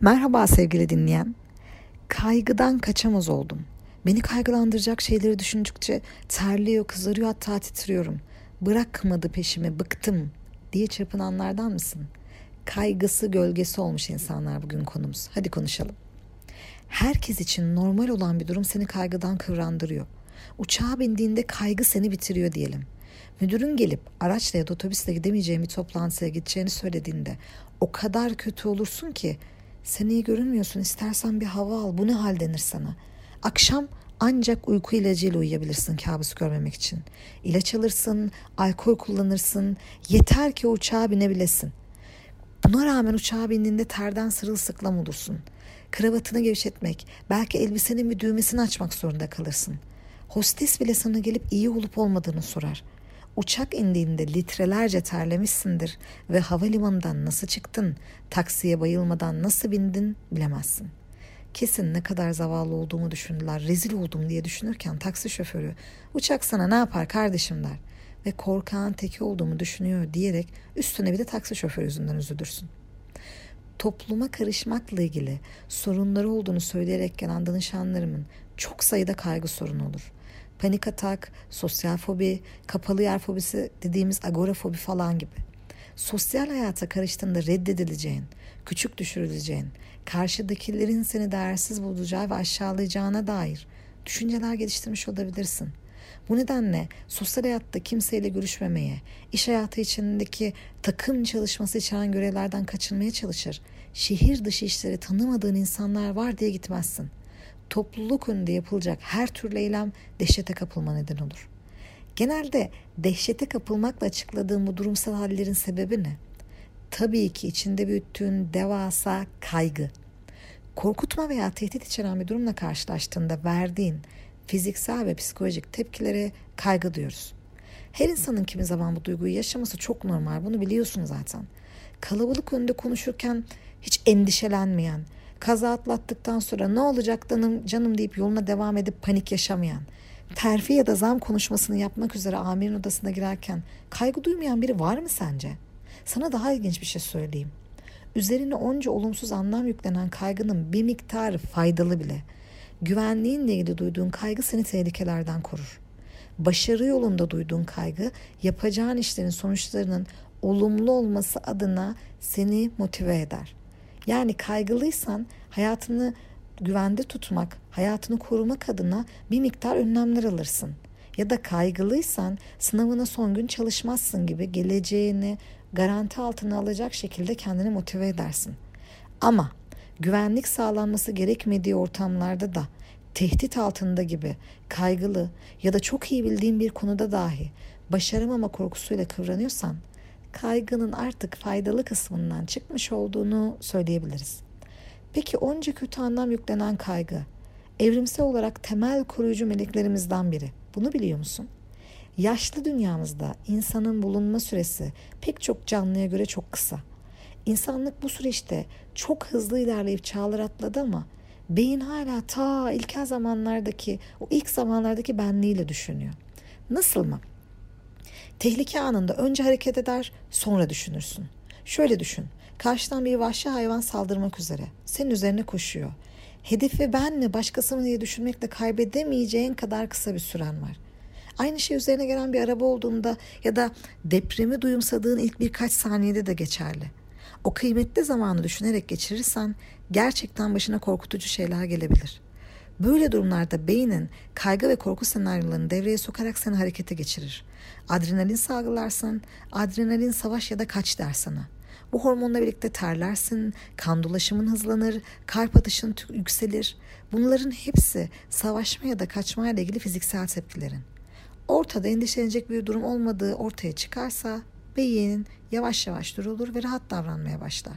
Merhaba sevgili dinleyen. Kaygıdan kaçamaz oldum. Beni kaygılandıracak şeyleri düşündükçe terliyor, kızarıyor hatta titriyorum. Bırakmadı peşimi, bıktım diye çırpınanlardan mısın? Kaygısı gölgesi olmuş insanlar bugün konumuz. Hadi konuşalım. Herkes için normal olan bir durum seni kaygıdan kıvrandırıyor. Uçağa bindiğinde kaygı seni bitiriyor diyelim. Müdürün gelip araçla ya da otobüsle gidemeyeceğin bir toplantıya gideceğini söylediğinde o kadar kötü olursun ki sen iyi görünmüyorsun istersen bir hava al bu ne hal denir sana. Akşam ancak uyku ilacıyla uyuyabilirsin kabus görmemek için. İlaç alırsın, alkol kullanırsın, yeter ki uçağa binebilesin. Buna rağmen uçağa bindiğinde terden sırılsıklam olursun. Kravatını gevşetmek, belki elbisenin bir düğmesini açmak zorunda kalırsın. Hostes bile sana gelip iyi olup olmadığını sorar. Uçak indiğinde litrelerce terlemişsindir ve havalimanından nasıl çıktın, taksiye bayılmadan nasıl bindin bilemezsin. Kesin ne kadar zavallı olduğumu düşündüler, rezil oldum diye düşünürken taksi şoförü uçak sana ne yapar kardeşim der ve korkağın teki olduğumu düşünüyor diyerek üstüne bir de taksi şoförü yüzünden üzülürsün. Topluma karışmakla ilgili sorunları olduğunu söyleyerek gelen danışanlarımın çok sayıda kaygı sorunu olur panik atak, sosyal fobi, kapalı yer fobisi dediğimiz agorafobi falan gibi. Sosyal hayata karıştığında reddedileceğin, küçük düşürüleceğin, karşıdakilerin seni değersiz bulacağı ve aşağılayacağına dair düşünceler geliştirmiş olabilirsin. Bu nedenle sosyal hayatta kimseyle görüşmemeye, iş hayatı içindeki takım çalışması içeren görevlerden kaçınmaya çalışır. Şehir dışı işleri tanımadığın insanlar var diye gitmezsin topluluk önünde yapılacak her türlü eylem dehşete kapılma neden olur. Genelde dehşete kapılmakla açıkladığım bu durumsal hallerin sebebi ne? Tabii ki içinde büyüttüğün devasa kaygı. Korkutma veya tehdit içeren bir durumla karşılaştığında verdiğin fiziksel ve psikolojik tepkilere kaygı diyoruz. Her insanın kimi zaman bu duyguyu yaşaması çok normal. Bunu biliyorsun zaten. Kalabalık önünde konuşurken hiç endişelenmeyen, kaza atlattıktan sonra ne olacak canım, canım deyip yoluna devam edip panik yaşamayan, terfi ya da zam konuşmasını yapmak üzere amirin odasına girerken kaygı duymayan biri var mı sence? Sana daha ilginç bir şey söyleyeyim. Üzerine onca olumsuz anlam yüklenen kaygının bir miktarı faydalı bile. Güvenliğinle ilgili duyduğun kaygı seni tehlikelerden korur. Başarı yolunda duyduğun kaygı yapacağın işlerin sonuçlarının olumlu olması adına seni motive eder. Yani kaygılıysan hayatını güvende tutmak, hayatını korumak adına bir miktar önlemler alırsın. Ya da kaygılıysan sınavına son gün çalışmazsın gibi geleceğini garanti altına alacak şekilde kendini motive edersin. Ama güvenlik sağlanması gerekmediği ortamlarda da tehdit altında gibi kaygılı ya da çok iyi bildiğin bir konuda dahi başaramama korkusuyla kıvranıyorsan kaygının artık faydalı kısmından çıkmış olduğunu söyleyebiliriz. Peki onca kötü anlam yüklenen kaygı evrimsel olarak temel koruyucu meleklerimizden biri. Bunu biliyor musun? Yaşlı dünyamızda insanın bulunma süresi pek çok canlıya göre çok kısa. İnsanlık bu süreçte çok hızlı ilerleyip çağlar atladı ama beyin hala ta ilkel zamanlardaki o ilk zamanlardaki benliğiyle düşünüyor. Nasıl mı? Tehlike anında önce hareket eder, sonra düşünürsün. Şöyle düşün. Karşıdan bir vahşi hayvan saldırmak üzere. Senin üzerine koşuyor. Hedefi ben mi başkası mı diye düşünmekle kaybedemeyeceğin kadar kısa bir süren var. Aynı şey üzerine gelen bir araba olduğunda ya da depremi duyumsadığın ilk birkaç saniyede de geçerli. O kıymetli zamanı düşünerek geçirirsen gerçekten başına korkutucu şeyler gelebilir. Böyle durumlarda beynin kaygı ve korku senaryolarını devreye sokarak seni harekete geçirir. Adrenalin salgılarsan, adrenalin savaş ya da kaç der sana. Bu hormonla birlikte terlersin, kan dolaşımın hızlanır, kalp atışın yükselir. Bunların hepsi savaşma ya da kaçma ile ilgili fiziksel tepkilerin. Ortada endişelenecek bir durum olmadığı ortaya çıkarsa beyin yavaş yavaş durulur ve rahat davranmaya başlar.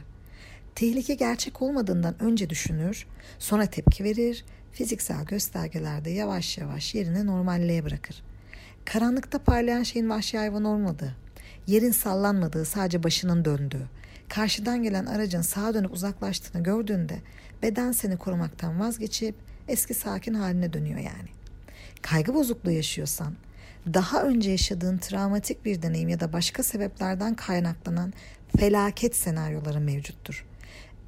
Tehlike gerçek olmadığından önce düşünür, sonra tepki verir, fiziksel göstergelerde yavaş yavaş yerine normalliğe bırakır. Karanlıkta parlayan şeyin vahşi hayvan olmadığı, yerin sallanmadığı, sadece başının döndüğü, karşıdan gelen aracın sağa dönüp uzaklaştığını gördüğünde beden seni korumaktan vazgeçip eski sakin haline dönüyor yani. Kaygı bozukluğu yaşıyorsan, daha önce yaşadığın travmatik bir deneyim ya da başka sebeplerden kaynaklanan felaket senaryoları mevcuttur.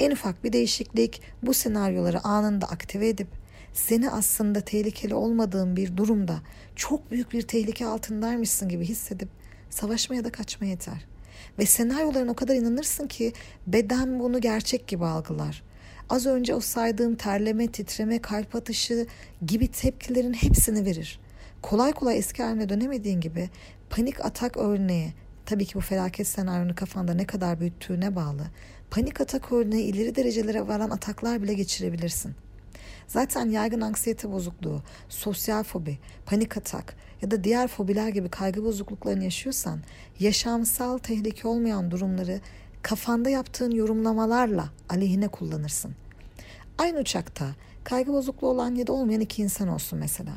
En ufak bir değişiklik bu senaryoları anında aktive edip seni aslında tehlikeli olmadığın bir durumda çok büyük bir tehlike altındaymışsın gibi hissedip savaşma ya da kaçma yeter. Ve senaryoların o kadar inanırsın ki beden bunu gerçek gibi algılar. Az önce o saydığım terleme, titreme, kalp atışı gibi tepkilerin hepsini verir. Kolay kolay eski haline dönemediğin gibi panik atak örneği, tabii ki bu felaket senaryonu kafanda ne kadar büyüttüğüne bağlı. Panik atak örneği ileri derecelere varan ataklar bile geçirebilirsin. Zaten yaygın anksiyete bozukluğu, sosyal fobi, panik atak ya da diğer fobiler gibi kaygı bozukluklarını yaşıyorsan yaşamsal tehlike olmayan durumları kafanda yaptığın yorumlamalarla aleyhine kullanırsın. Aynı uçakta kaygı bozukluğu olan ya da olmayan iki insan olsun mesela.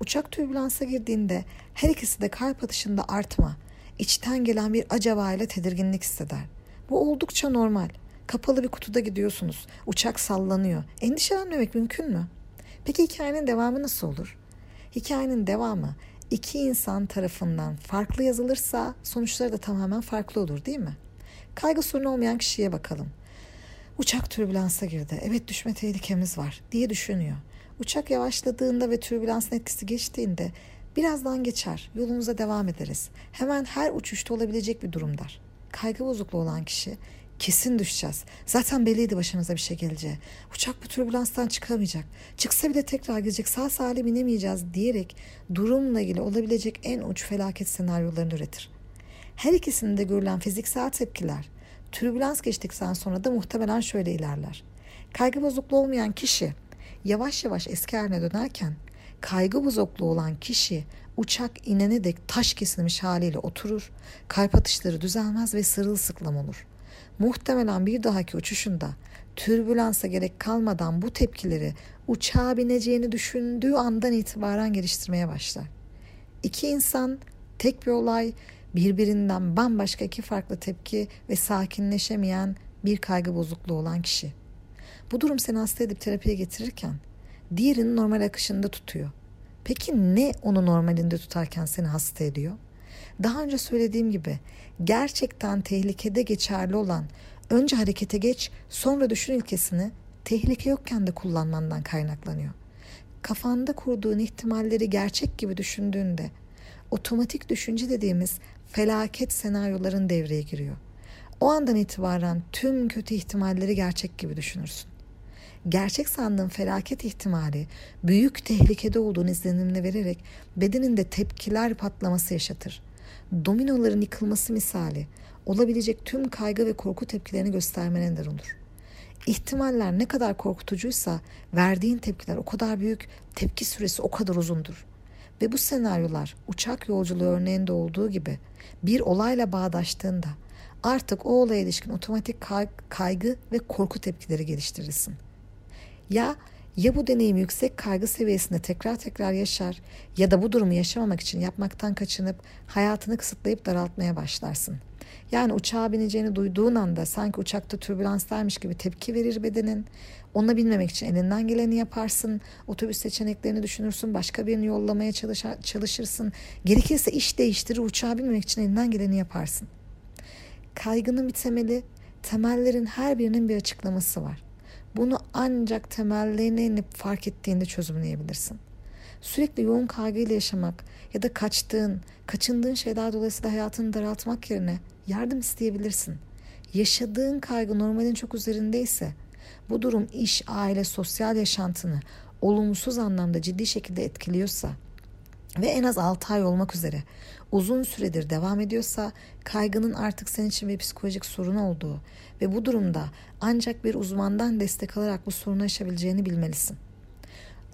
Uçak türbülansa girdiğinde her ikisi de kalp atışında artma, içten gelen bir acaba ile tedirginlik hisseder. Bu oldukça normal. Kapalı bir kutuda gidiyorsunuz. Uçak sallanıyor. Endişelenmemek mümkün mü? Peki hikayenin devamı nasıl olur? Hikayenin devamı iki insan tarafından farklı yazılırsa sonuçları da tamamen farklı olur değil mi? Kaygı sorunu olmayan kişiye bakalım. Uçak türbülansa girdi. Evet düşme tehlikemiz var diye düşünüyor. Uçak yavaşladığında ve türbülansın etkisi geçtiğinde birazdan geçer. Yolumuza devam ederiz. Hemen her uçuşta olabilecek bir durum der. Kaygı bozukluğu olan kişi kesin düşeceğiz. Zaten belliydi başımıza bir şey geleceği. Uçak bu türbülanstan çıkamayacak. Çıksa bile tekrar gidecek. Sağ salim inemeyeceğiz diyerek durumla ilgili olabilecek en uç felaket senaryolarını üretir. Her ikisinde görülen fiziksel tepkiler türbülans geçtikten sonra da muhtemelen şöyle ilerler. Kaygı bozukluğu olmayan kişi yavaş yavaş eski haline dönerken kaygı bozukluğu olan kişi uçak inene dek taş kesilmiş haliyle oturur, kalp atışları düzelmez ve sırılsıklam olur. Muhtemelen bir dahaki uçuşunda türbülansa gerek kalmadan bu tepkileri uçağa bineceğini düşündüğü andan itibaren geliştirmeye başlar. İki insan, tek bir olay, birbirinden bambaşka iki farklı tepki ve sakinleşemeyen bir kaygı bozukluğu olan kişi. Bu durum seni hasta edip terapiye getirirken diğerini normal akışında tutuyor. Peki ne onu normalinde tutarken seni hasta ediyor? Daha önce söylediğim gibi gerçekten tehlikede geçerli olan önce harekete geç sonra düşün ilkesini tehlike yokken de kullanmandan kaynaklanıyor. Kafanda kurduğun ihtimalleri gerçek gibi düşündüğünde otomatik düşünce dediğimiz felaket senaryoların devreye giriyor. O andan itibaren tüm kötü ihtimalleri gerçek gibi düşünürsün. Gerçek sandığın felaket ihtimali büyük tehlikede olduğunu izlenimini vererek bedeninde tepkiler patlaması yaşatır. Dominoların yıkılması misali olabilecek tüm kaygı ve korku tepkilerini göstermene neden olur. İhtimaller ne kadar korkutucuysa verdiğin tepkiler o kadar büyük, tepki süresi o kadar uzundur. Ve bu senaryolar uçak yolculuğu örneğinde olduğu gibi bir olayla bağdaştığında artık o olaya ilişkin otomatik kaygı ve korku tepkileri geliştirirsin. Ya ya bu deneyimi yüksek kaygı seviyesinde tekrar tekrar yaşar ya da bu durumu yaşamamak için yapmaktan kaçınıp hayatını kısıtlayıp daraltmaya başlarsın. Yani uçağa bineceğini duyduğun anda sanki uçakta türbülanstaymış gibi tepki verir bedenin. Ona binmemek için elinden geleni yaparsın. Otobüs seçeneklerini düşünürsün. Başka birini yollamaya çalışır, çalışırsın. Gerekirse iş değiştirir. Uçağa binmemek için elinden geleni yaparsın. Kaygının bir temeli, temellerin her birinin bir açıklaması var. Bunu ancak temellerine inip fark ettiğinde çözümleyebilirsin. Sürekli yoğun kaygıyla yaşamak ya da kaçtığın, kaçındığın şeyler dolayısıyla hayatını daraltmak yerine yardım isteyebilirsin. Yaşadığın kaygı normalin çok üzerindeyse bu durum iş, aile, sosyal yaşantını olumsuz anlamda ciddi şekilde etkiliyorsa ve en az 6 ay olmak üzere uzun süredir devam ediyorsa kaygının artık senin için bir psikolojik sorun olduğu ve bu durumda ancak bir uzmandan destek alarak bu sorunu aşabileceğini bilmelisin.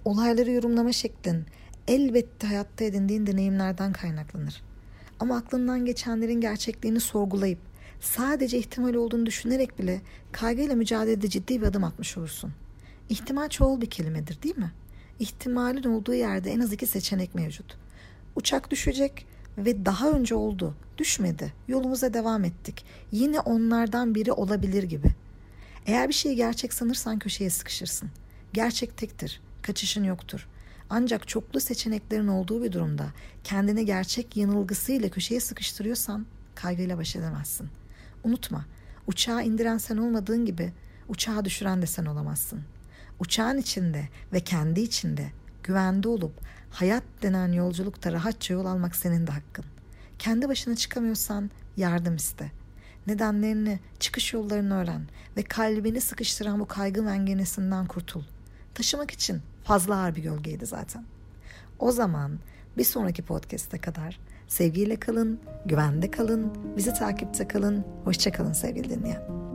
Olayları yorumlama şeklin elbette hayatta edindiğin deneyimlerden kaynaklanır. Ama aklından geçenlerin gerçekliğini sorgulayıp sadece ihtimal olduğunu düşünerek bile kaygıyla mücadelede ciddi bir adım atmış olursun. İhtimal çoğul bir kelimedir değil mi? İhtimalin olduğu yerde en az iki seçenek mevcut. Uçak düşecek ve daha önce oldu. Düşmedi. Yolumuza devam ettik. Yine onlardan biri olabilir gibi. Eğer bir şeyi gerçek sanırsan köşeye sıkışırsın. Gerçek tektir. Kaçışın yoktur. Ancak çoklu seçeneklerin olduğu bir durumda kendini gerçek yanılgısıyla köşeye sıkıştırıyorsan kaygıyla baş edemezsin. Unutma, uçağı indiren sen olmadığın gibi Uçağı düşüren de sen olamazsın. Uçağın içinde ve kendi içinde güvende olup hayat denen yolculukta rahatça yol almak senin de hakkın. Kendi başına çıkamıyorsan yardım iste. Nedenlerini, çıkış yollarını öğren ve kalbini sıkıştıran bu kaygı mengenesinden kurtul. Taşımak için fazla ağır bir gölgeydi zaten. O zaman bir sonraki podcast'e kadar sevgiyle kalın, güvende kalın, bizi takipte kalın, hoşça kalın sevgili dinleyen.